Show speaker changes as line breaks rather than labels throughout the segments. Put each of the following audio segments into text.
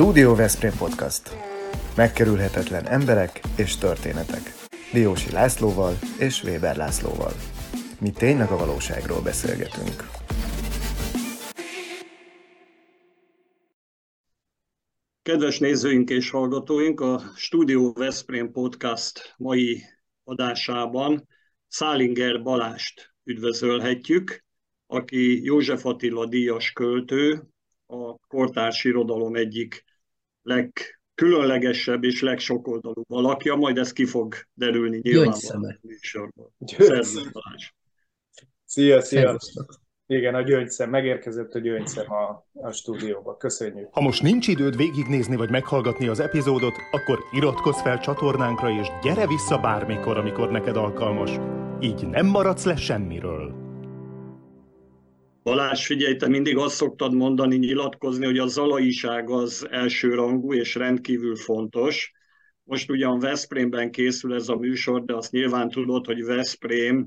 Studio Veszprém Podcast. Megkerülhetetlen emberek és történetek. Diósi Lászlóval és Weber Lászlóval. Mi tényleg a valóságról beszélgetünk.
Kedves nézőink és hallgatóink, a Studio Veszprém Podcast mai adásában Szálinger Balást üdvözölhetjük, aki József Attila díjas költő, a kortárs irodalom egyik legkülönlegesebb és legsokoldalúbb alakja, majd ez ki fog derülni nyilvánvalóan a műsorban.
Szia, szia! Igen, a gyöngyszem, megérkezett a gyöngyszem a, a stúdióba. Köszönjük.
Ha most nincs időd végignézni vagy meghallgatni az epizódot, akkor iratkozz fel csatornánkra, és gyere vissza bármikor, amikor neked alkalmas. Így nem maradsz le semmiről.
Balázs, figyelj, te mindig azt szoktad mondani, nyilatkozni, hogy a zalaiság az elsőrangú és rendkívül fontos. Most ugyan Veszprémben készül ez a műsor, de azt nyilván tudod, hogy Veszprém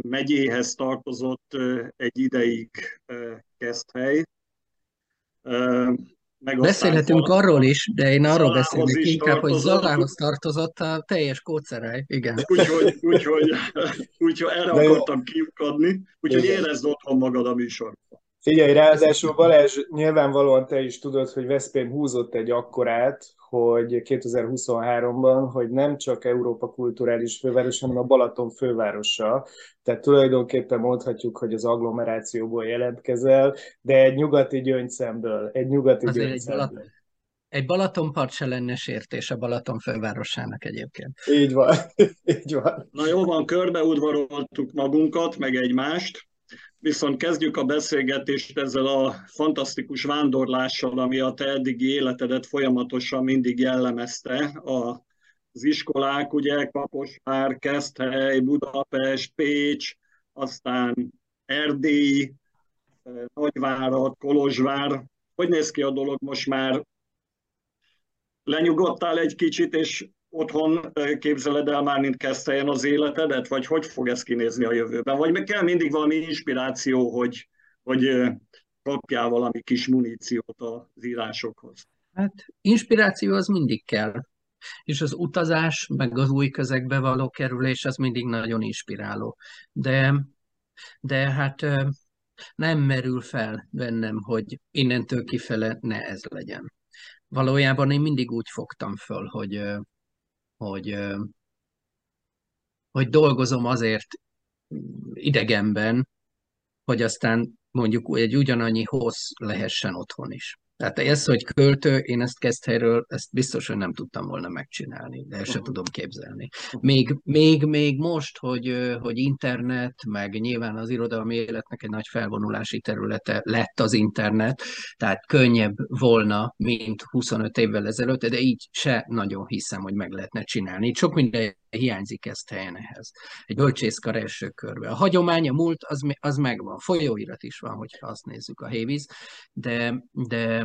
megyéhez tartozott egy ideig Keszthely.
Beszélhetünk arról is, de én arról beszélnék inkább, hogy Zalához tartozott a teljes kóceráj. Igen.
Úgyhogy, úgyhogy, úgyhogy erre de akartam kiukadni, úgyhogy érezd otthon magad a műsorban.
Figyelj, ráadásul Balázs, nyilvánvalóan te is tudod, hogy Veszprém húzott egy akkorát, hogy 2023-ban, hogy nem csak Európa kulturális főváros, hanem a Balaton fővárosa. Tehát tulajdonképpen mondhatjuk, hogy az agglomerációból jelentkezel, de egy nyugati gyöngyszemből, egy nyugati Azért gyöngyszemből. Egy, Balaton,
egy Balatonpart se lenne sértés a Balaton fővárosának egyébként.
Így van, így van.
Na jó van, körbeudvaroltuk magunkat, meg egymást. Viszont kezdjük a beszélgetést ezzel a fantasztikus vándorlással, ami a te eddigi életedet folyamatosan mindig jellemezte. Az iskolák, ugye, Kaposvár, Keszthely, Budapest, Pécs, aztán Erdély, Nagyvárad, Kolozsvár. Hogy néz ki a dolog most már? Lenyugodtál egy kicsit, és otthon képzeled el már, mint kezdteljen az életedet, vagy hogy fog ez kinézni a jövőben? Vagy meg kell mindig valami inspiráció, hogy, hogy kapjál valami kis muníciót az írásokhoz?
Hát inspiráció az mindig kell. És az utazás, meg az új közegbe való kerülés, az mindig nagyon inspiráló. De, de hát nem merül fel bennem, hogy innentől kifele ne ez legyen. Valójában én mindig úgy fogtam föl, hogy hogy, hogy dolgozom azért idegenben, hogy aztán mondjuk egy ugyanannyi hossz lehessen otthon is. Tehát ez, hogy költő, én ezt Keszthelyről, ezt biztos, hogy nem tudtam volna megcsinálni, de ezt se tudom képzelni. Még, még, még most, hogy, hogy internet, meg nyilván az irodalmi életnek egy nagy felvonulási területe lett az internet, tehát könnyebb volna, mint 25 évvel ezelőtt, de így se nagyon hiszem, hogy meg lehetne csinálni. Sok minden hiányzik ezt helyen ehhez. Egy bölcsészkar első körbe. A hagyomány, a múlt, az, az megvan. Folyóirat is van, hogyha azt nézzük a hévíz, de, de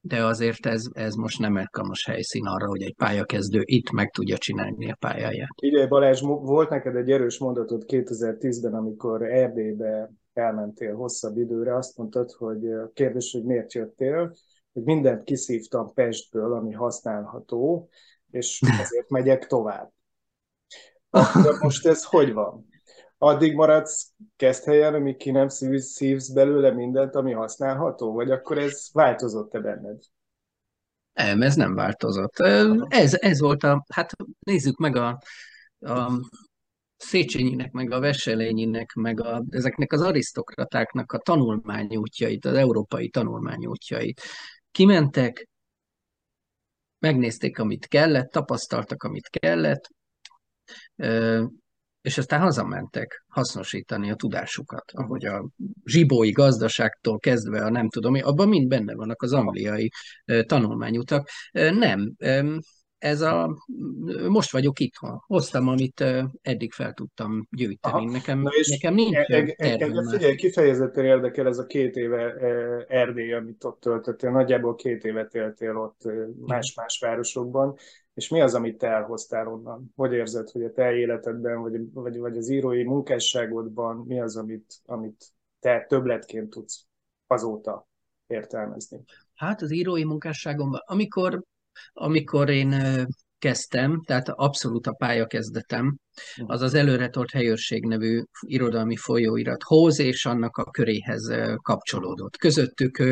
de azért ez, ez most nem alkalmas helyszín arra, hogy egy pályakezdő itt meg tudja csinálni a pályáját.
Ugye Balázs, volt neked egy erős mondatod 2010-ben, amikor Erdélybe elmentél hosszabb időre, azt mondtad, hogy kérdés, hogy miért jöttél, hogy mindent kiszívtam Pestből, ami használható, és ezért megyek tovább. Akkor most ez hogy van? Addig maradsz helyen, amíg ki nem szívsz belőle mindent, ami használható? Vagy akkor ez változott-e benned?
Nem, ez nem változott. Ez, ez volt a, hát nézzük meg a, a Széchenyinek, meg a Veselényinek, meg a, ezeknek az arisztokratáknak a tanulmányútjait, az európai tanulmányútjait. Kimentek, megnézték, amit kellett, tapasztaltak, amit kellett, és aztán hazamentek hasznosítani a tudásukat, ahogy a zsibói gazdaságtól kezdve a nem tudom, abban mind benne vannak az angliai tanulmányutak. Nem, ez a, most vagyok itthon. Hoztam, amit eddig fel tudtam gyűjteni. Aha. Nekem, Na és nekem nincs e, e, e,
Figyelj, kifejezetten érdekel ez a két éve Erdély, amit ott töltöttél. Nagyjából két évet éltél ott más-más városokban. És mi az, amit te elhoztál onnan? Hogy érzed, hogy a te életedben, vagy, vagy, vagy az írói munkásságodban mi az, amit, amit te többletként tudsz azóta értelmezni?
Hát az írói munkásságomban, amikor, amikor én kezdtem, tehát abszolút a pályakezdetem, az az Előretort Helyőrség nevű irodalmi folyóirathoz és annak a köréhez kapcsolódott. Közöttük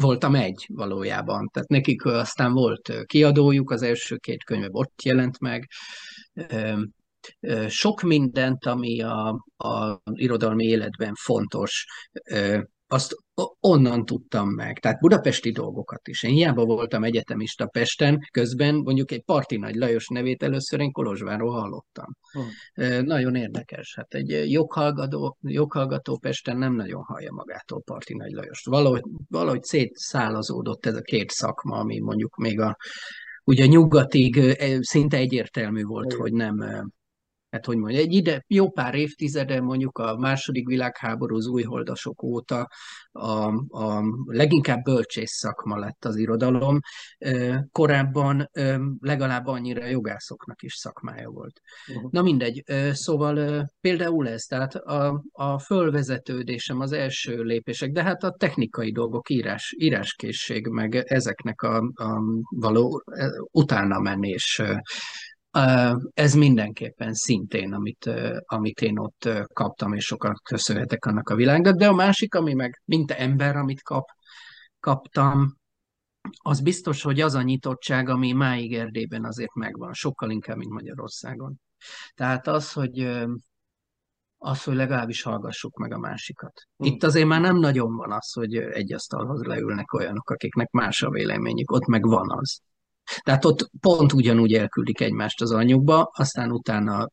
voltam egy valójában, tehát nekik aztán volt kiadójuk, az első két könyve ott jelent meg, sok mindent, ami a, a irodalmi életben fontos, azt onnan tudtam meg. Tehát budapesti dolgokat is. Én hiába voltam egyetemista Pesten, közben mondjuk egy Parti Nagy Lajos nevét először én Kolozsvárról hallottam. Hmm. Nagyon érdekes. Hát egy joghallgató, joghallgató Pesten nem nagyon hallja magától Parti Nagy Lajost. Valahogy, valahogy szétszálazódott ez a két szakma, ami mondjuk még a ugye nyugatig szinte egyértelmű volt, hogy nem hát hogy mondja, egy ide jó pár évtizede, mondjuk a második világháború az újholdasok óta a, a leginkább bölcsész szakma lett az irodalom. Korábban legalább annyira jogászoknak is szakmája volt. Uh-huh. Na mindegy, szóval például ez, tehát a, a fölvezetődésem az első lépések, de hát a technikai dolgok, írás, íráskészség, meg ezeknek a, a való utána menés ez mindenképpen szintén, amit, amit én ott kaptam, és sokat köszönhetek annak a világnak. De a másik, ami meg mint ember, amit kap, kaptam, az biztos, hogy az a nyitottság, ami máig Erdélyben azért megvan, sokkal inkább, mint Magyarországon. Tehát az, hogy az, hogy legalábbis hallgassuk meg a másikat. Hm. Itt azért már nem nagyon van az, hogy egy asztalhoz leülnek olyanok, akiknek más a véleményük, ott meg van az. Tehát ott pont ugyanúgy elküldik egymást az anyjukba, aztán utána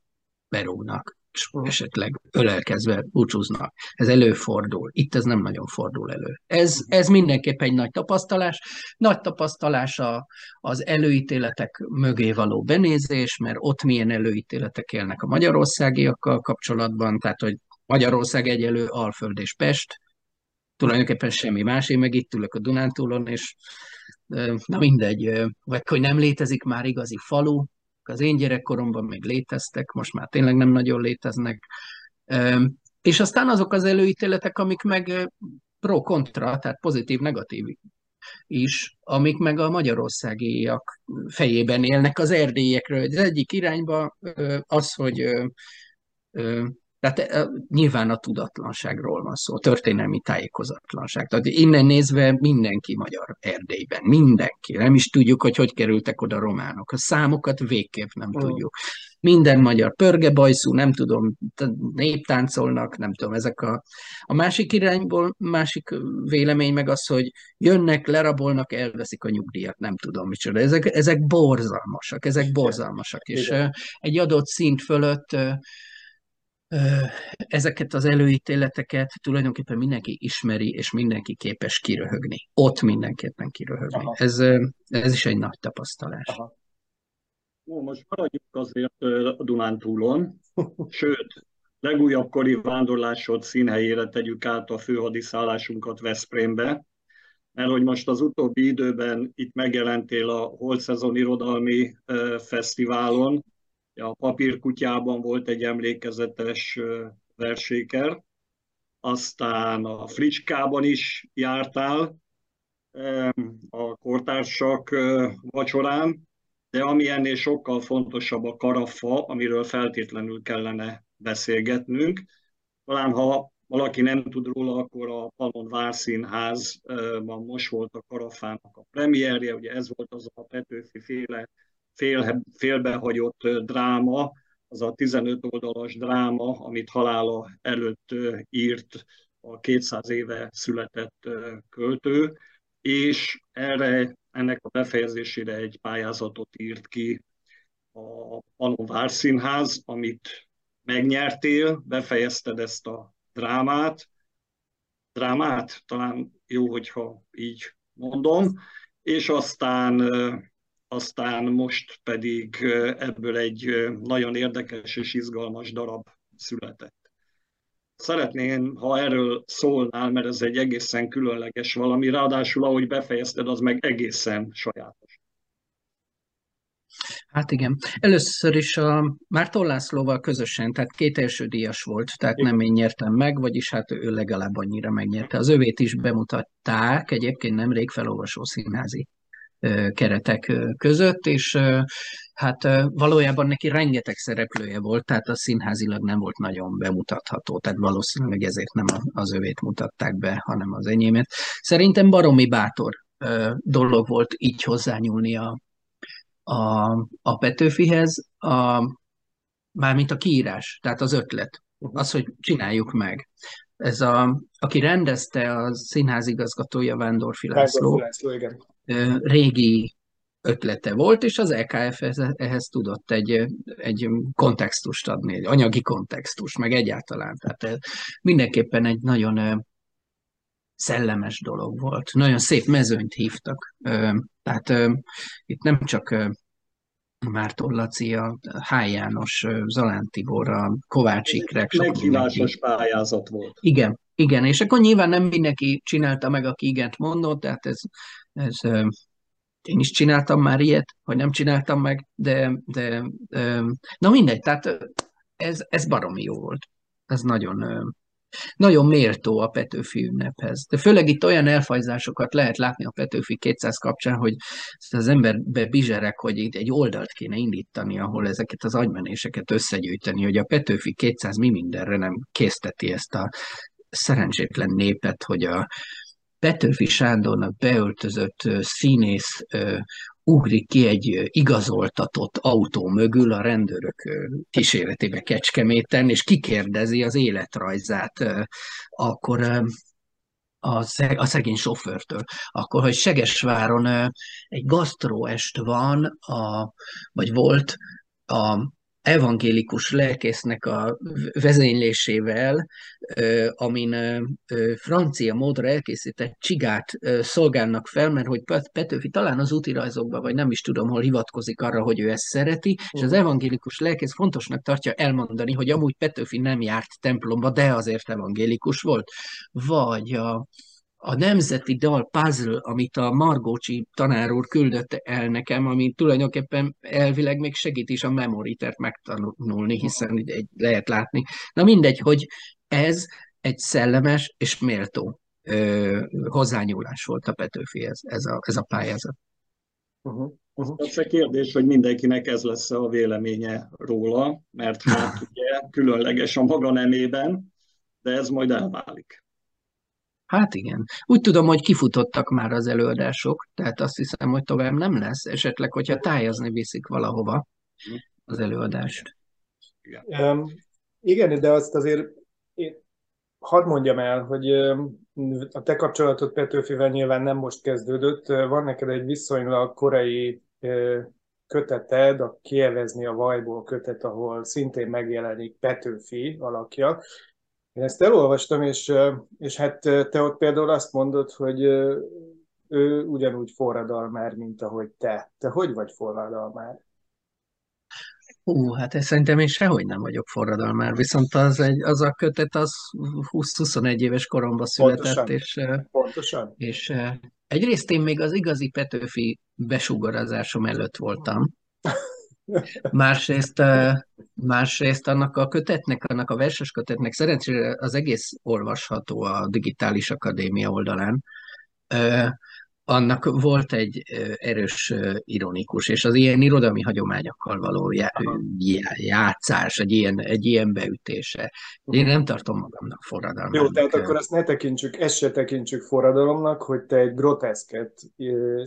berúgnak, és esetleg ölelkezve búcsúznak. Ez előfordul. Itt ez nem nagyon fordul elő. Ez, ez mindenképp egy nagy tapasztalás. Nagy tapasztalás a, az előítéletek mögé való benézés, mert ott milyen előítéletek élnek a magyarországiakkal kapcsolatban, tehát hogy Magyarország egyelő Alföld és Pest, tulajdonképpen semmi más. Én meg itt ülök a Dunántúlon, és na mindegy, vagy hogy nem létezik már igazi falu, az én gyerekkoromban még léteztek, most már tényleg nem nagyon léteznek. És aztán azok az előítéletek, amik meg pro-kontra, tehát pozitív-negatív is, amik meg a magyarországiak fejében élnek az erdélyekről. Az egyik irányba az, hogy tehát nyilván a tudatlanságról van szó, a történelmi tájékozatlanság. Tehát innen nézve mindenki magyar Erdélyben, mindenki. Nem is tudjuk, hogy hogy kerültek oda románok. A számokat végképp nem oh. tudjuk. Minden magyar pörgebajszú, nem tudom, néptáncolnak, nem tudom, ezek a... A másik irányból, másik vélemény meg az, hogy jönnek, lerabolnak, elveszik a nyugdíjat, nem tudom micsoda. Ezek, ezek borzalmasak, ezek borzalmasak. És Igen. egy adott szint fölött ezeket az előítéleteket tulajdonképpen mindenki ismeri, és mindenki képes kiröhögni. Ott mindenképpen kiröhögni. Ez, ez is egy nagy tapasztalás. Aha.
Ó, most maradjuk azért a Dunántúlon, sőt, legújabb kori vándorlásod színhelyére tegyük át a főhadiszállásunkat Veszprémbe, mert hogy most az utóbbi időben itt megjelentél a Holt Szezon Irodalmi Fesztiválon, a papírkutyában volt egy emlékezetes verséker, aztán a Fricskában is jártál a kortársak vacsorán, de ami ennél sokkal fontosabb a karafa, amiről feltétlenül kellene beszélgetnünk. Talán ha valaki nem tud róla, akkor a Palon Várszínházban most volt a karafának a premierje, ugye ez volt az a Petőfi féle fél, félbehagyott dráma, az a 15 oldalas dráma, amit halála előtt írt a 200 éve született költő, és erre, ennek a befejezésére egy pályázatot írt ki a Panon Várszínház, amit megnyertél, befejezted ezt a drámát, drámát, talán jó, hogyha így mondom, és aztán aztán most pedig ebből egy nagyon érdekes és izgalmas darab született. Szeretném, ha erről szólnál, mert ez egy egészen különleges valami, ráadásul ahogy befejezted, az meg egészen sajátos.
Hát igen. Először is a Márton Lászlóval közösen, tehát két első díjas volt, tehát nem én nyertem meg, vagyis hát ő legalább annyira megnyerte. Az övét is bemutatták, egyébként nemrég felolvasó színházi keretek között, és hát valójában neki rengeteg szereplője volt, tehát a színházilag nem volt nagyon bemutatható, tehát valószínűleg ezért nem az övét mutatták be, hanem az enyémet. Szerintem baromi bátor dolog volt így hozzányúlni a, a, a Petőfihez, a, mármint a kiírás, tehát az ötlet, uh-huh. az, hogy csináljuk meg. Ez a, aki rendezte a színházigazgatója Vándorfi László, László igen. Régi ötlete volt, és az EKF ehhez, tudott egy, egy kontextust adni, egy anyagi kontextust, meg egyáltalán. Tehát mindenképpen egy nagyon szellemes dolog volt. Nagyon szép mezőnyt hívtak. Tehát itt nem csak Márton Laci, a H. János, Zalán Tibor, a Kovács Ikrek.
Meghívásos pályázat volt.
Igen, igen, és akkor nyilván nem mindenki csinálta meg, aki igent mondott, tehát ez, ez én is csináltam már ilyet, hogy nem csináltam meg, de, de na mindegy, tehát ez, ez baromi jó volt. Ez nagyon, nagyon méltó a Petőfi ünnephez. De főleg itt olyan elfajzásokat lehet látni a Petőfi 200 kapcsán, hogy az emberbe bizserek, hogy itt egy oldalt kéne indítani, ahol ezeket az agymenéseket összegyűjteni, hogy a Petőfi 200 mi mindenre nem készteti ezt a szerencsétlen népet, hogy a Petőfi Sándornak beöltözött színész ugrik ki egy igazoltatott autó mögül a rendőrök kíséretébe Kecskeméten, és kikérdezi az életrajzát, akkor a, szeg, a szegény sofőrtől. Akkor, hogy Segesváron egy gasztróest van, a, vagy volt a evangélikus lelkésznek a vezénylésével, amin francia módra elkészített csigát szolgálnak fel, mert hogy Petőfi talán az útirajzokban, vagy nem is tudom, hol hivatkozik arra, hogy ő ezt szereti, és az evangélikus lelkész fontosnak tartja elmondani, hogy amúgy Petőfi nem járt templomba, de azért evangélikus volt. Vagy a, a nemzeti dal puzzle, amit a Margócsi tanár úr küldött el nekem, ami tulajdonképpen elvileg még segít is a memoritert megtanulni, hiszen egy, lehet látni. Na mindegy, hogy ez egy szellemes és méltó ö, hozzányúlás volt a Petőfihez, ez a, ez a pályázat.
Uh-huh. Uh-huh. Az a kérdés, hogy mindenkinek ez lesz a véleménye róla, mert hát ugye különleges a maga nemében, de ez majd elválik.
Hát igen. Úgy tudom, hogy kifutottak már az előadások, tehát azt hiszem, hogy tovább nem lesz, esetleg, hogyha tájazni viszik valahova az előadást.
Igen, um, igen de azt azért én hadd mondjam el, hogy a te kapcsolatod Petőfivel nyilván nem most kezdődött. Van neked egy viszonylag korai köteted, a Kievezni a Vajból kötet, ahol szintén megjelenik Petőfi alakja, én ezt elolvastam, és, és hát te ott például azt mondod, hogy ő ugyanúgy forradalmár, mint ahogy te. Te hogy vagy forradalmár?
Hú, hát ez szerintem én sehogy nem vagyok forradalmár, viszont az, egy, az a kötet az 20-21 éves koromban született, Pontosan. és,
Pontosan.
és egyrészt én még az igazi Petőfi besugarázásom előtt voltam, Másrészt, másrészt annak a kötetnek, annak a verses kötetnek szerencsére az egész olvasható a Digitális Akadémia oldalán. Annak volt egy erős ironikus, és az ilyen irodalmi hagyományokkal való játszás, egy ilyen, egy ilyen beütése. Én nem tartom magamnak forradalmat.
Jó, tehát akkor azt ne tekintsük, ezt se tekintsük forradalomnak, hogy te egy groteszket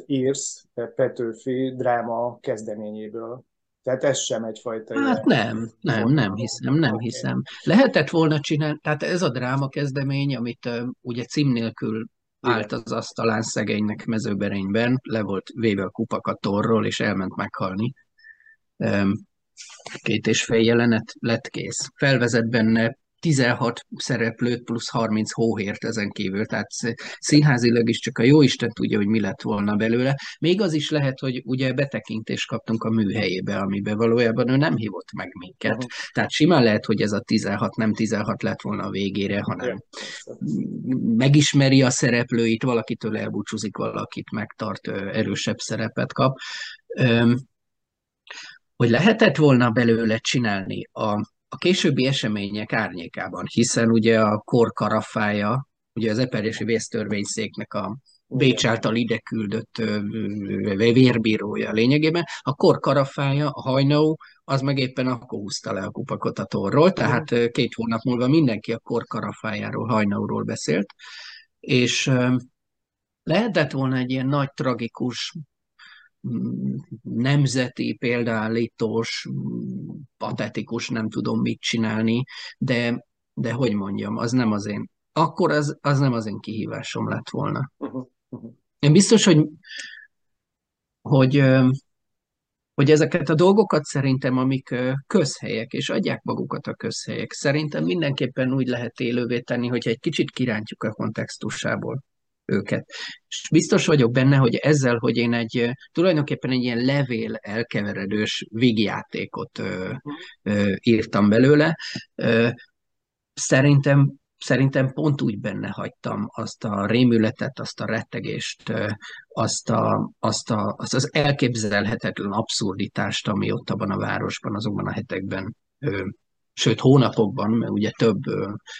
írsz Petőfi dráma kezdeményéből. Tehát ez sem egyfajta...
Hát nem, nem, nem hiszem, nem okay. hiszem. Lehetett volna csinálni, tehát ez a dráma kezdemény, amit uh, ugye cím nélkül állt az asztalán szegénynek mezőberényben, le volt véve a kupak a torról, és elment meghalni. Um, két és fél jelenet lett kész. Felvezet benne 16 szereplőt plusz 30 hóhért ezen kívül, tehát színházilag is csak a jó Isten tudja, hogy mi lett volna belőle. Még az is lehet, hogy ugye betekintést kaptunk a műhelyébe, amiben valójában ő nem hívott meg minket. Uh-huh. Tehát simán lehet, hogy ez a 16 nem 16 lett volna a végére, hanem megismeri a szereplőit, valakitől elbúcsúzik, valakit megtart, erősebb szerepet kap. hogy lehetett volna belőle csinálni a, a későbbi események árnyékában, hiszen ugye a kor karafája, ugye az eperjesi vésztörvényszéknek a Bécs által ide küldött vérbírója lényegében, a kor karafája, a hajnau, az meg éppen akkor húzta le a kupakot a torról, tehát két hónap múlva mindenki a kor karafájáról, hajnauról beszélt, és lehetett volna egy ilyen nagy, tragikus, nemzeti, példállítós, patetikus, nem tudom mit csinálni, de, de hogy mondjam, az nem az én, akkor az, az nem az én kihívásom lett volna. Uh-huh. Én biztos, hogy, hogy, hogy ezeket a dolgokat szerintem, amik közhelyek, és adják magukat a közhelyek, szerintem mindenképpen úgy lehet élővé tenni, hogyha egy kicsit kirántjuk a kontextusából őket. És biztos vagyok benne, hogy ezzel, hogy én egy tulajdonképpen egy ilyen levél elkeveredős vígjátékot ö, ö, írtam belőle, ö, szerintem szerintem pont úgy benne hagytam azt a rémületet, azt a rettegést, azt, a, azt, a, azt az elképzelhetetlen abszurditást, ami ott abban a városban, azokban a hetekben, sőt hónapokban, mert ugye több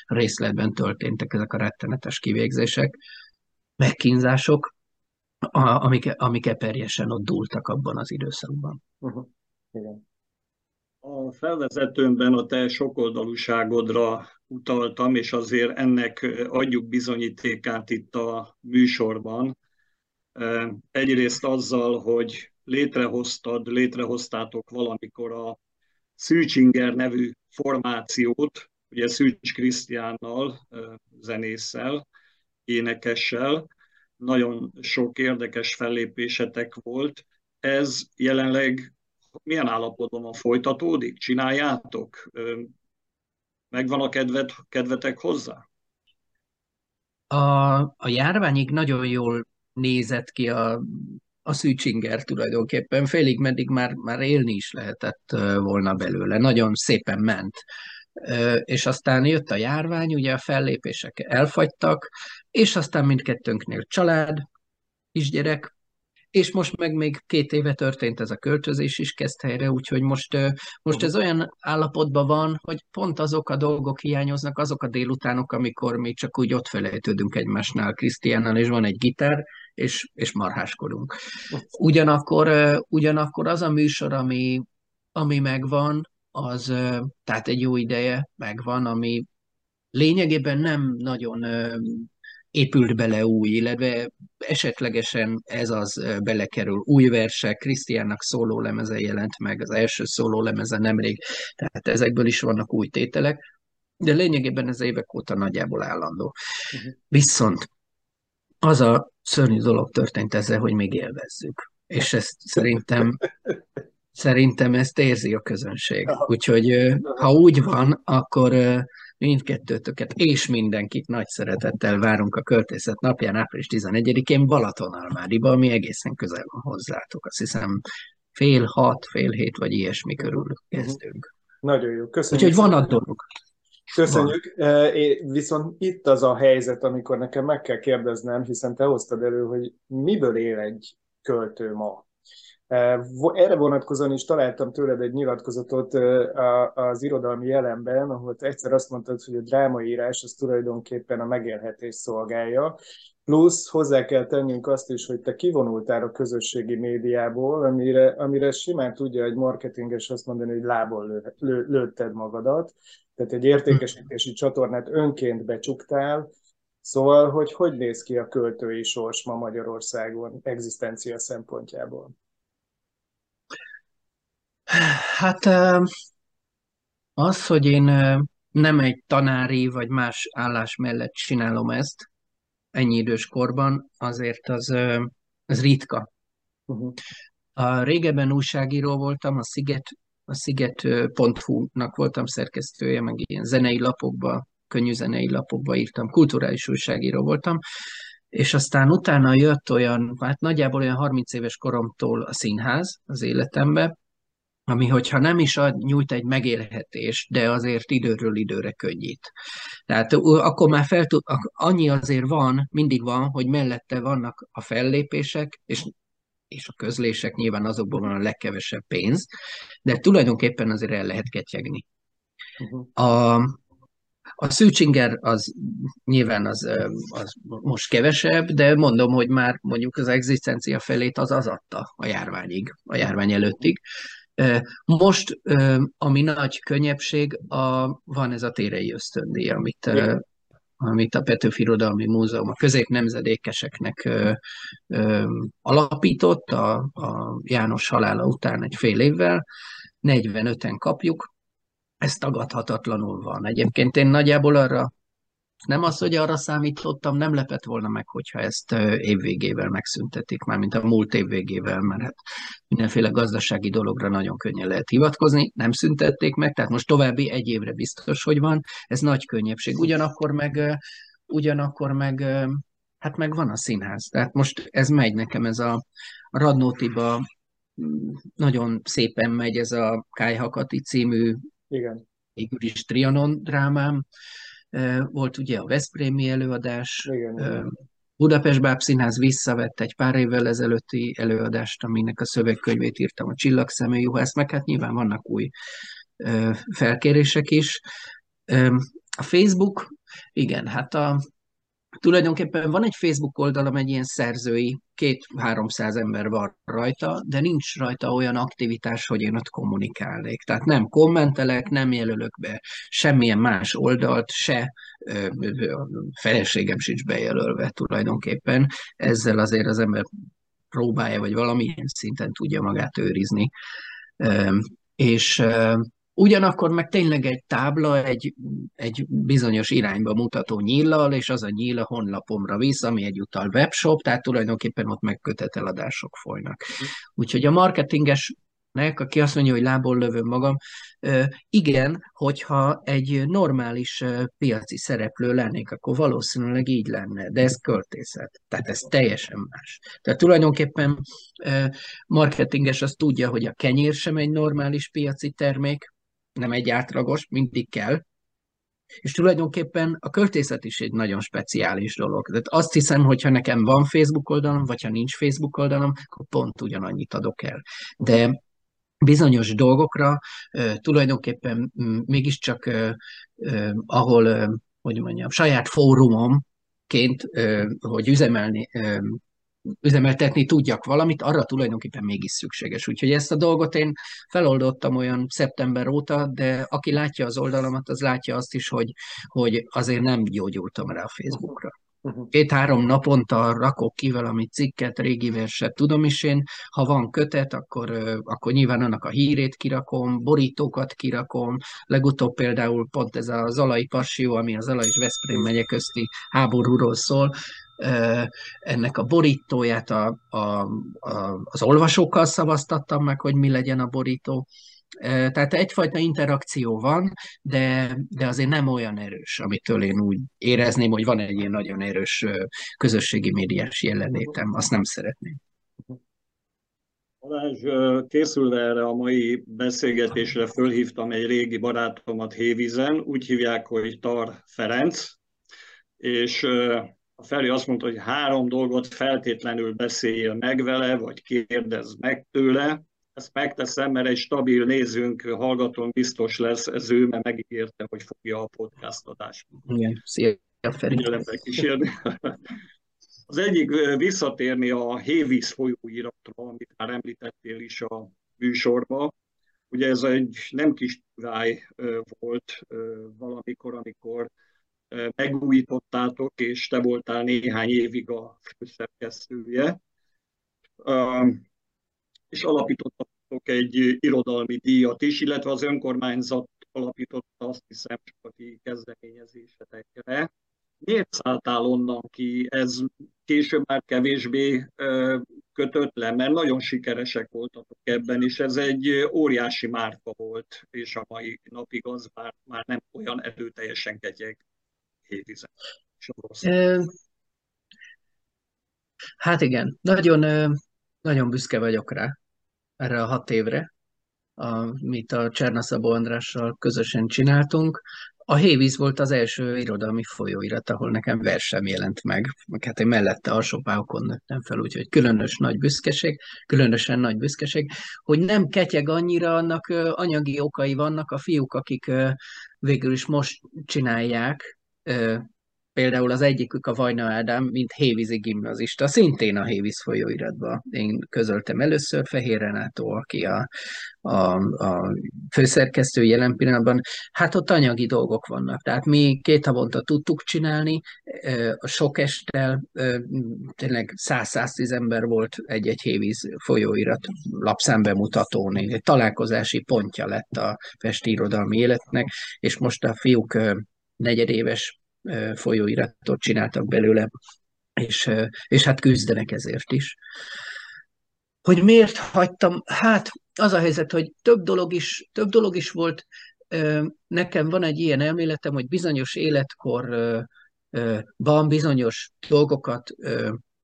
részletben történtek ezek a rettenetes kivégzések, megkínzások, amik, amik eperjesen ott dúltak abban az időszakban. Uh-huh.
Igen. A felvezetőmben a te sokoldalúságodra utaltam, és azért ennek adjuk bizonyítékát itt a műsorban. Egyrészt azzal, hogy létrehoztad, létrehoztátok valamikor a Szűcsinger nevű formációt, ugye Szűcs Krisztiánnal, zenésszel, énekessel, nagyon sok érdekes fellépésetek volt. Ez jelenleg milyen állapotban van? Folytatódik? Csináljátok? Megvan a kedvet, kedvetek hozzá?
A, a járványig nagyon jól nézett ki a, a szűcsinger tulajdonképpen. Félig meddig már, már élni is lehetett volna belőle. Nagyon szépen ment. És aztán jött a járvány, ugye a fellépések elfagytak, és aztán mindkettőnknél család, kisgyerek, és most meg még két éve történt ez a költözés is kezd helyre, úgyhogy most, most ez olyan állapotban van, hogy pont azok a dolgok hiányoznak, azok a délutánok, amikor mi csak úgy ott felejtődünk egymásnál Krisztiánnal, és van egy gitár, és, és marháskodunk. Ugyanakkor, ugyanakkor az a műsor, ami, ami megvan, az tehát egy jó ideje megvan, ami lényegében nem nagyon épült bele új, illetve esetlegesen ez az belekerül. Új versek, Krisztiánnak szóló lemeze jelent meg, az első szóló lemeze nemrég, tehát ezekből is vannak új tételek, de lényegében ez évek óta nagyjából állandó. Uh-huh. Viszont az a szörnyű dolog történt ezzel, hogy még élvezzük. És ezt szerintem szerintem ezt érzi a közönség. Úgyhogy ha úgy van, akkor mindkettőtöket és mindenkit nagy szeretettel várunk a költészet napján, április 11-én Balatonalmádiba, ami egészen közel van hozzátok. Azt hiszem fél hat, fél hét vagy ilyesmi körül kezdünk.
Nagyon jó, köszönjük.
Úgyhogy van a dolog.
Köszönjük. Van. Viszont itt az a helyzet, amikor nekem meg kell kérdeznem, hiszen te hoztad elő, hogy miből él egy költő ma. Erre vonatkozóan is találtam tőled egy nyilatkozatot az irodalmi jelenben, ahol egyszer azt mondtad, hogy a drámaírás az tulajdonképpen a megélhetés szolgálja, Plusz hozzá kell tennünk azt is, hogy te kivonultál a közösségi médiából, amire, amire simán tudja egy marketinges azt mondani, hogy lából lő, lő, lőtted magadat, tehát egy értékesítési csatornát önként becsuktál, Szóval, hogy hogy néz ki a költői sors ma Magyarországon egzisztencia szempontjából?
Hát az, hogy én nem egy tanári vagy más állás mellett csinálom ezt ennyi idős korban, azért az, az ritka. Uh-huh. A régebben újságíró voltam, a Sziget, a Sziget.hu-nak voltam szerkesztője, meg ilyen zenei lapokba, könnyű zenei lapokba írtam, kulturális újságíró voltam, és aztán utána jött olyan, hát nagyjából olyan 30 éves koromtól a színház az életembe, ami hogyha nem is ad, nyújt egy megélhetést, de azért időről időre könnyít. Tehát akkor már fel tud, annyi azért van, mindig van, hogy mellette vannak a fellépések, és és a közlések nyilván azokból van a legkevesebb pénz, de tulajdonképpen azért el lehet ketyegni. Uh-huh. A, a Szűcsinger az nyilván az, az most kevesebb, de mondom, hogy már mondjuk az egzisztencia felét az az adta a járványig, a járvány előttig. Most, ami nagy könnyebbség, a, van ez a térei ösztöndíj, amit, amit a Petőfi Irodalmi Múzeum a középnemzedékeseknek alapított a, a János halála után egy fél évvel. 45-en kapjuk, ez tagadhatatlanul van. Egyébként én nagyjából arra nem az, hogy arra számítottam, nem lepett volna meg, hogyha ezt évvégével megszüntetik, már mint a múlt évvégével, mert hát mindenféle gazdasági dologra nagyon könnyen lehet hivatkozni, nem szüntették meg, tehát most további egy évre biztos, hogy van, ez nagy könnyebbség. Ugyanakkor meg, ugyanakkor meg, hát meg van a színház, tehát most ez megy nekem, ez a Radnótiba mm, nagyon szépen megy ez a Kájhakati című
Igen.
végül is Trianon drámám, volt ugye a Veszprémi előadás,
Igen, igen.
Budapest Bábszínház visszavett egy pár évvel ezelőtti előadást, aminek a szövegkönyvét írtam a Csillagszemű Juhász, meg hát nyilván vannak új felkérések is. A Facebook, igen, hát a, tulajdonképpen van egy Facebook oldalam, egy ilyen szerzői, két-háromszáz ember van rajta, de nincs rajta olyan aktivitás, hogy én ott kommunikálnék. Tehát nem kommentelek, nem jelölök be semmilyen más oldalt, se a feleségem sincs bejelölve tulajdonképpen. Ezzel azért az ember próbálja, vagy valamilyen szinten tudja magát őrizni. És Ugyanakkor meg tényleg egy tábla, egy, egy bizonyos irányba mutató nyíllal, és az a nyíl a honlapomra visz, ami egyúttal webshop, tehát tulajdonképpen ott meg köteteladások folynak. Úgyhogy a marketinges nek, aki azt mondja, hogy lából lövöm magam, igen, hogyha egy normális piaci szereplő lennék, akkor valószínűleg így lenne, de ez költészet, tehát ez teljesen más. Tehát tulajdonképpen marketinges az tudja, hogy a kenyér sem egy normális piaci termék, nem egy átlagos, mindig kell. És tulajdonképpen a költészet is egy nagyon speciális dolog. Tehát azt hiszem, hogy ha nekem van Facebook oldalom, vagy ha nincs Facebook oldalom, akkor pont ugyanannyit adok el. De bizonyos dolgokra tulajdonképpen mégiscsak, ahol, hogy mondjam, saját fórumomként, hogy üzemelni üzemeltetni tudjak valamit, arra tulajdonképpen mégis szükséges. Úgyhogy ezt a dolgot én feloldottam olyan szeptember óta, de aki látja az oldalamat, az látja azt is, hogy, hogy azért nem gyógyultam rá a Facebookra. Uh-huh. Két-három naponta rakok ki valami cikket, régi verset, tudom is én, ha van kötet, akkor, akkor nyilván annak a hírét kirakom, borítókat kirakom, legutóbb például pont ez a Zalai Passió, ami a Zalai és Veszprém megye közti háborúról szól, ennek a borítóját a, a, a, az olvasókkal szavaztattam meg, hogy mi legyen a borító. Tehát egyfajta interakció van, de, de azért nem olyan erős, amitől én úgy érezném, hogy van egy ilyen nagyon erős közösségi médiás jelenlétem. Azt nem szeretném.
Balázs, készülve erre a mai beszélgetésre fölhívtam egy régi barátomat Hévizen, úgy hívják, hogy Tar Ferenc, és a Feri azt mondta, hogy három dolgot feltétlenül beszéljél meg vele, vagy kérdezz meg tőle. Ezt megteszem, mert egy stabil nézőnk, hallgatón biztos lesz ez ő, mert megígérte, hogy fogja a podcast adást.
Igen, szia Feri.
Az egyik visszatérni a Hévíz folyóiratra, amit már említettél is a műsorba. Ugye ez egy nem kis tudály volt valamikor, amikor megújítottátok, és te voltál néhány évig a főszerkesztője, és alapítottatok egy irodalmi díjat is, illetve az önkormányzat alapította azt hiszem ki kezdeményezésetekre. Miért szálltál onnan ki? Ez később már kevésbé kötött le, mert nagyon sikeresek voltatok ebben, és ez egy óriási márka volt, és a mai napig az már, már nem olyan erőteljesen ketyeg.
Hát igen, nagyon, nagyon büszke vagyok rá, erre a hat évre, amit a Csernaszabó Andrással közösen csináltunk. a Hévíz volt az első irodalmi folyóirat, ahol nekem vers sem jelent meg. Hát én mellette alsópályokon nőttem fel, úgyhogy különös nagy büszkeség, különösen nagy büszkeség, hogy nem ketyeg annyira, annak anyagi okai vannak a fiúk, akik végül is most csinálják Például az egyikük a Vajna Ádám, mint hévízi gimnazista, szintén a Hévíz folyóiratban. Én közöltem először Fehér Renátó, aki a, a, a főszerkesztő jelen pillanatban. Hát ott anyagi dolgok vannak. Tehát mi két havonta tudtuk csinálni, sok estel, tényleg 100-110 ember volt egy-egy hévíz folyóirat lapszámbemutatón, egy találkozási pontja lett a festi irodalmi életnek, és most a fiúk negyedéves folyóiratot csináltak belőle, és, és hát küzdenek ezért is. Hogy miért hagytam? Hát az a helyzet, hogy több dolog is, több dolog is volt. Nekem van egy ilyen elméletem, hogy bizonyos életkor van bizonyos dolgokat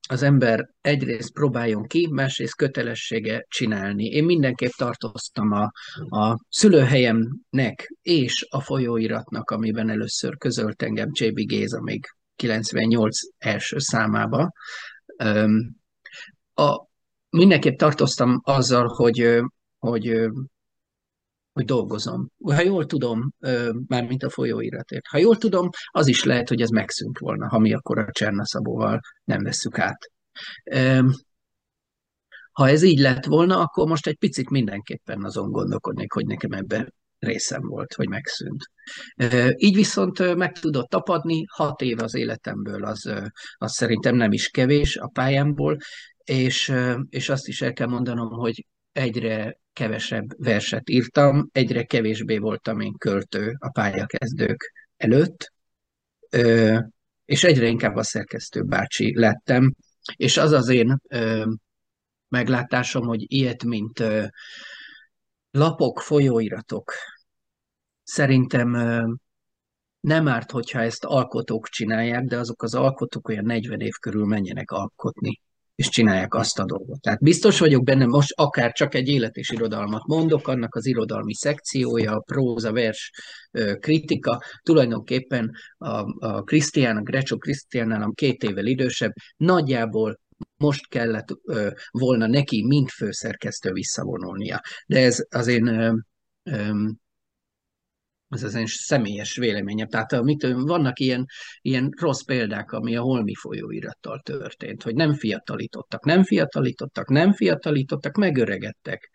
az ember egyrészt próbáljon ki, másrészt kötelessége csinálni. Én mindenképp tartoztam a, a szülőhelyemnek és a folyóiratnak, amiben először közölt engem Csébi Géza még 98 első számába. A, mindenképp tartoztam azzal, hogy, hogy hogy dolgozom. Ha jól tudom, mint a folyóiratért, ha jól tudom, az is lehet, hogy ez megszűnt volna, ha mi akkor a Csernaszabóval nem vesszük át. Ha ez így lett volna, akkor most egy picit mindenképpen azon gondolkodnék, hogy nekem ebben részem volt, hogy megszűnt. Így viszont meg tudott tapadni, hat év az életemből, az, az szerintem nem is kevés a pályámból, és, és azt is el kell mondanom, hogy egyre kevesebb verset írtam, egyre kevésbé voltam én költő a pályakezdők előtt, és egyre inkább a szerkesztő bácsi lettem, és az az én meglátásom, hogy ilyet, mint lapok, folyóiratok, szerintem nem árt, hogyha ezt alkotók csinálják, de azok az alkotók olyan 40 év körül menjenek alkotni és csinálják azt a dolgot. Tehát biztos vagyok benne, most akár csak egy élet és irodalmat mondok, annak az irodalmi szekciója, a próza, vers, kritika, tulajdonképpen a, a Krisztián, a Grecsó Krisztián nálam két évvel idősebb, nagyjából most kellett ö, volna neki, mint főszerkesztő visszavonulnia. De ez az én ö, ö, ez az én személyes véleményem. Tehát amit, vannak ilyen, ilyen rossz példák, ami a holmi folyóirattal történt, hogy nem fiatalítottak, nem fiatalítottak, nem fiatalítottak, megöregedtek,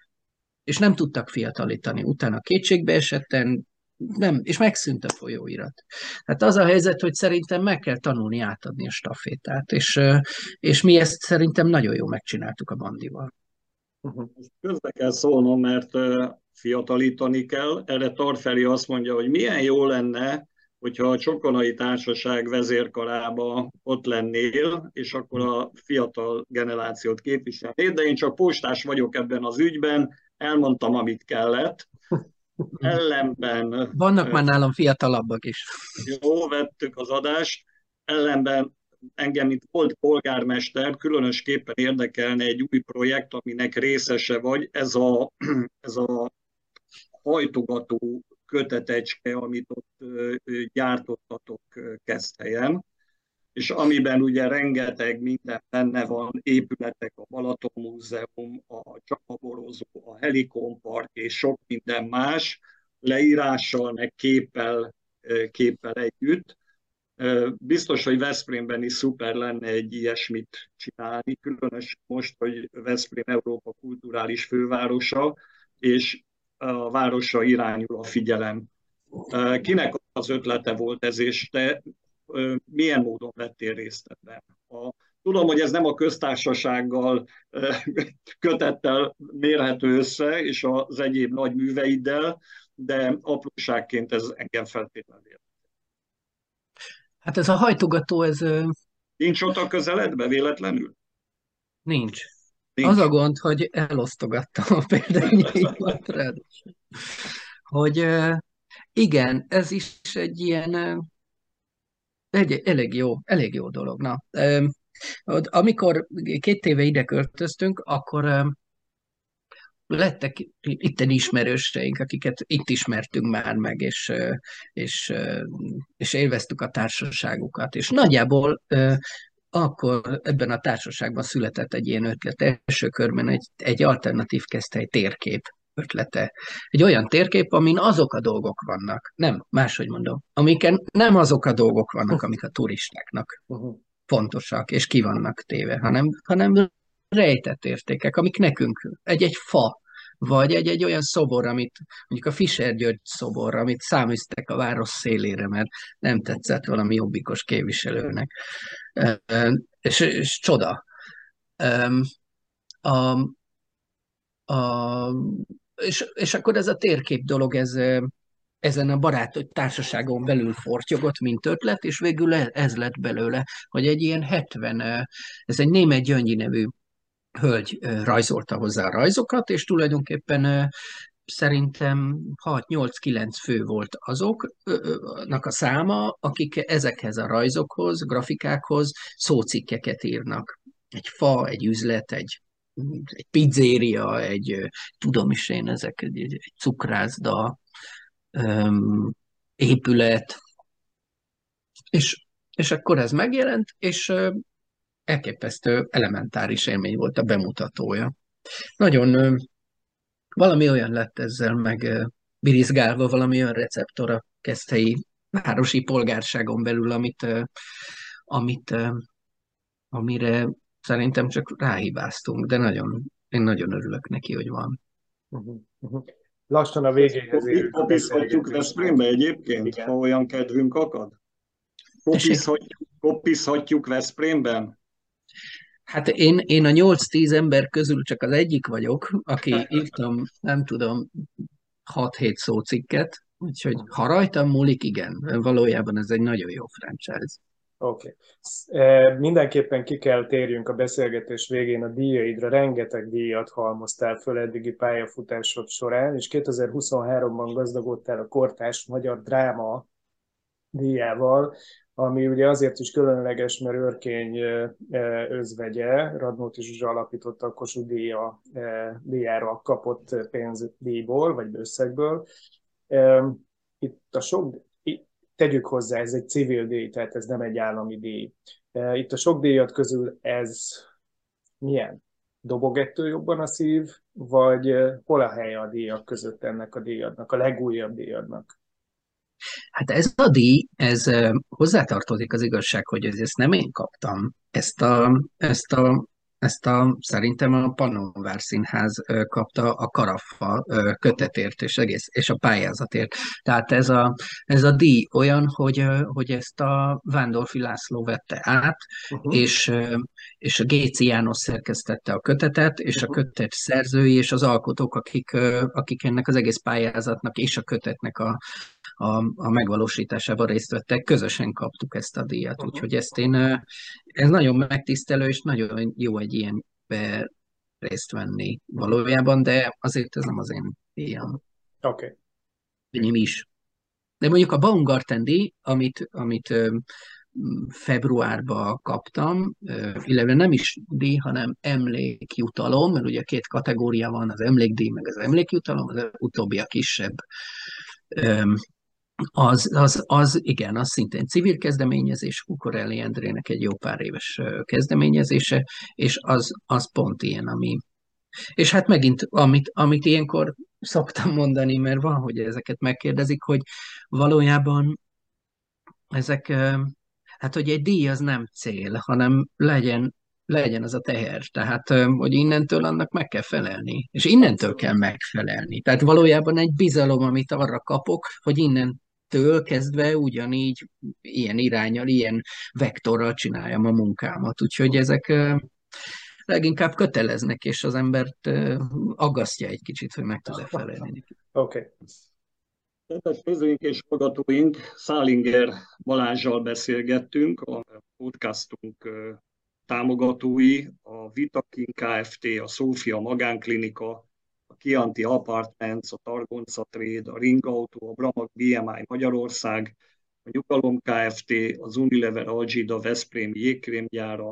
és nem tudtak fiatalítani. Utána kétségbe esetten, nem, és megszűnt a folyóirat. Tehát az a helyzet, hogy szerintem meg kell tanulni átadni a stafétát, és, és mi ezt szerintem nagyon jól megcsináltuk a bandival.
Közbe kell szólnom, mert fiatalítani kell. Erre Tarfeli azt mondja, hogy milyen jó lenne, hogyha a Csokonai Társaság vezérkarába ott lennél, és akkor a fiatal generációt képviselnéd, de én csak postás vagyok ebben az ügyben, elmondtam, amit kellett. Ellenben...
Vannak már nálam fiatalabbak is.
Jó, vettük az adást. Ellenben engem, mint volt polgármester, különösképpen érdekelne egy új projekt, aminek részese vagy, ez a, ez a hajtogató kötetecske, amit ott gyártottatok Keszthelyen, és amiben ugye rengeteg minden benne van, épületek, a Balaton Múzeum, a Csapaborozó, a Helikonpark és sok minden más, leírással, meg képpel, képpel együtt. Biztos, hogy Veszprémben is szuper lenne egy ilyesmit csinálni, különösen most, hogy Veszprém Európa kulturális fővárosa, és a városra irányul a figyelem. Kinek az ötlete volt ez, és te milyen módon vettél részt ebben? A, tudom, hogy ez nem a köztársasággal kötettel mérhető össze, és az egyéb nagy műveiddel, de apróságként ez engem feltétlenül.
Hát ez a hajtogató, ez...
Nincs ott a közeledbe véletlenül?
Nincs. Nincs. Az a gond, hogy elosztogattam a példányaimat rád. Hogy igen, ez is egy ilyen egy, elég jó, elég jó dolog. Na, amikor két éve ide költöztünk, akkor lettek itten ismerőseink, akiket itt ismertünk már meg, és, és, és élveztük a társaságukat. És nagyjából akkor ebben a társaságban született egy ilyen ötlet. Első körben egy, egy alternatív egy térkép ötlete. Egy olyan térkép, amin azok a dolgok vannak, nem, máshogy mondom, amiken nem azok a dolgok vannak, amik a turistáknak fontosak, és ki vannak téve, hanem, hanem rejtett értékek, amik nekünk egy-egy fa, vagy egy-egy olyan szobor, amit mondjuk a Fischer György szobor, amit száműztek a város szélére, mert nem tetszett valami jobbikos képviselőnek. És, és csoda. A, a, és, és akkor ez a térkép dolog, ez, ezen a barát társaságon belül fortyogott, mint ötlet, és végül ez lett belőle, hogy egy ilyen 70, ez egy német Gyöngyi nevű hölgy rajzolta hozzá a rajzokat, és tulajdonképpen szerintem 6-8-9 fő volt azoknak a száma, akik ezekhez a rajzokhoz, grafikákhoz szócikkeket írnak. Egy fa, egy üzlet, egy, egy pizzéria, egy, tudom is én, ezek egy, egy cukrászda, épület, és, és akkor ez megjelent, és elképesztő elementáris élmény volt a bemutatója. Nagyon valami olyan lett ezzel meg birizgálva, valami olyan receptor a keszthelyi városi polgárságon belül, amit, amit, amire szerintem csak ráhibáztunk, de nagyon, én nagyon örülök neki, hogy van.
Uh-huh, uh-huh. Lassan a végéhez
érünk. Kopizhatjuk Veszprémbe egyébként, Igen. ha olyan kedvünk akad? Kopizhatjuk, kopizhatjuk Veszprémben?
Hát én, én a 8-10 ember közül csak az egyik vagyok, aki írtam, nem tudom, 6-7 szócikket, úgyhogy ha rajtam múlik, igen, valójában ez egy nagyon jó franchise.
Oké. Okay. Mindenképpen ki kell térjünk a beszélgetés végén a díjaidra. Rengeteg díjat halmoztál föl eddigi pályafutásod során, és 2023-ban gazdagodtál a Kortás Magyar Dráma díjával, ami ugye azért is különleges, mert Örkény özvegye, Radnóti Zsuzsa alapította a Kossuth díja, díjára kapott pénzdíjból, vagy összegből. Itt a sok, tegyük hozzá, ez egy civil díj, tehát ez nem egy állami díj. Itt a sok díjat közül ez milyen? Dobog ettől jobban a szív, vagy hol a helye a díjak között ennek a díjadnak, a legújabb díjadnak?
Hát ez a díj, ez hozzátartozik az igazság, hogy ezt nem én kaptam. Ezt a, ezt a ezt a, szerintem a Pannonvár Színház kapta a Karaffa kötetért és, egész, és a pályázatért. Tehát ez a, ez a díj olyan, hogy, hogy ezt a Vándorfi László vette át, uh-huh. és, és a Géci János szerkesztette a kötetet, és uh-huh. a kötet szerzői és az alkotók, akik, akik ennek az egész pályázatnak és a kötetnek a, a, a megvalósításában részt vettek, közösen kaptuk ezt a díjat, uh-huh. úgyhogy ezt én, ez nagyon megtisztelő, és nagyon jó egy ilyen részt venni valójában, de azért ez nem az én díjam.
Oké. Okay.
Enyém is. De mondjuk a Baumgarten díj, amit, amit februárban kaptam, illetve nem is díj, hanem emlékjutalom, mert ugye két kategória van, az emlékdíj, meg az emlékjutalom, az utóbbi a kisebb az, az, az, igen, az szintén civil kezdeményezés, Kukorelli Endrének egy jó pár éves kezdeményezése, és az, az pont ilyen, ami... És hát megint, amit, amit ilyenkor szoktam mondani, mert van, hogy ezeket megkérdezik, hogy valójában ezek, hát hogy egy díj az nem cél, hanem legyen legyen az a teher. Tehát, hogy innentől annak meg kell felelni. És innentől kell megfelelni. Tehát valójában egy bizalom, amit arra kapok, hogy innentől kezdve ugyanígy ilyen irányal, ilyen vektorral csináljam a munkámat. Úgyhogy ezek leginkább köteleznek, és az embert aggasztja egy kicsit, hogy meg tud-e felelni.
Oké. Okay.
Kedves nézőink és hallgatóink, Szálinger Balázsjal beszélgettünk, a podcastunk támogatói a Vitakin Kft., a Szófia Magánklinika, a Kianti Apartments, a Targonca Trade, a Ring Auto, a Bramag BMI Magyarország, a Nyugalom Kft., az Unilever Algida Veszprém jégkrémgyára,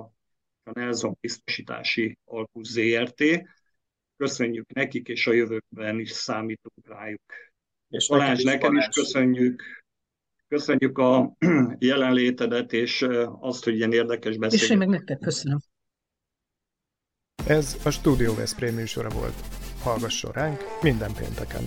a Nelson Biztosítási Alkusz ZRT. köszönjük nekik, és a jövőben is számítunk rájuk. És Balázs, neked is köszönjük. Köszönjük a jelenlétedet, és azt, hogy ilyen érdekes beszélgetés.
És én meg nektek köszönöm.
Ez a Studio Veszprém műsora volt. Hallgasson ránk minden pénteken!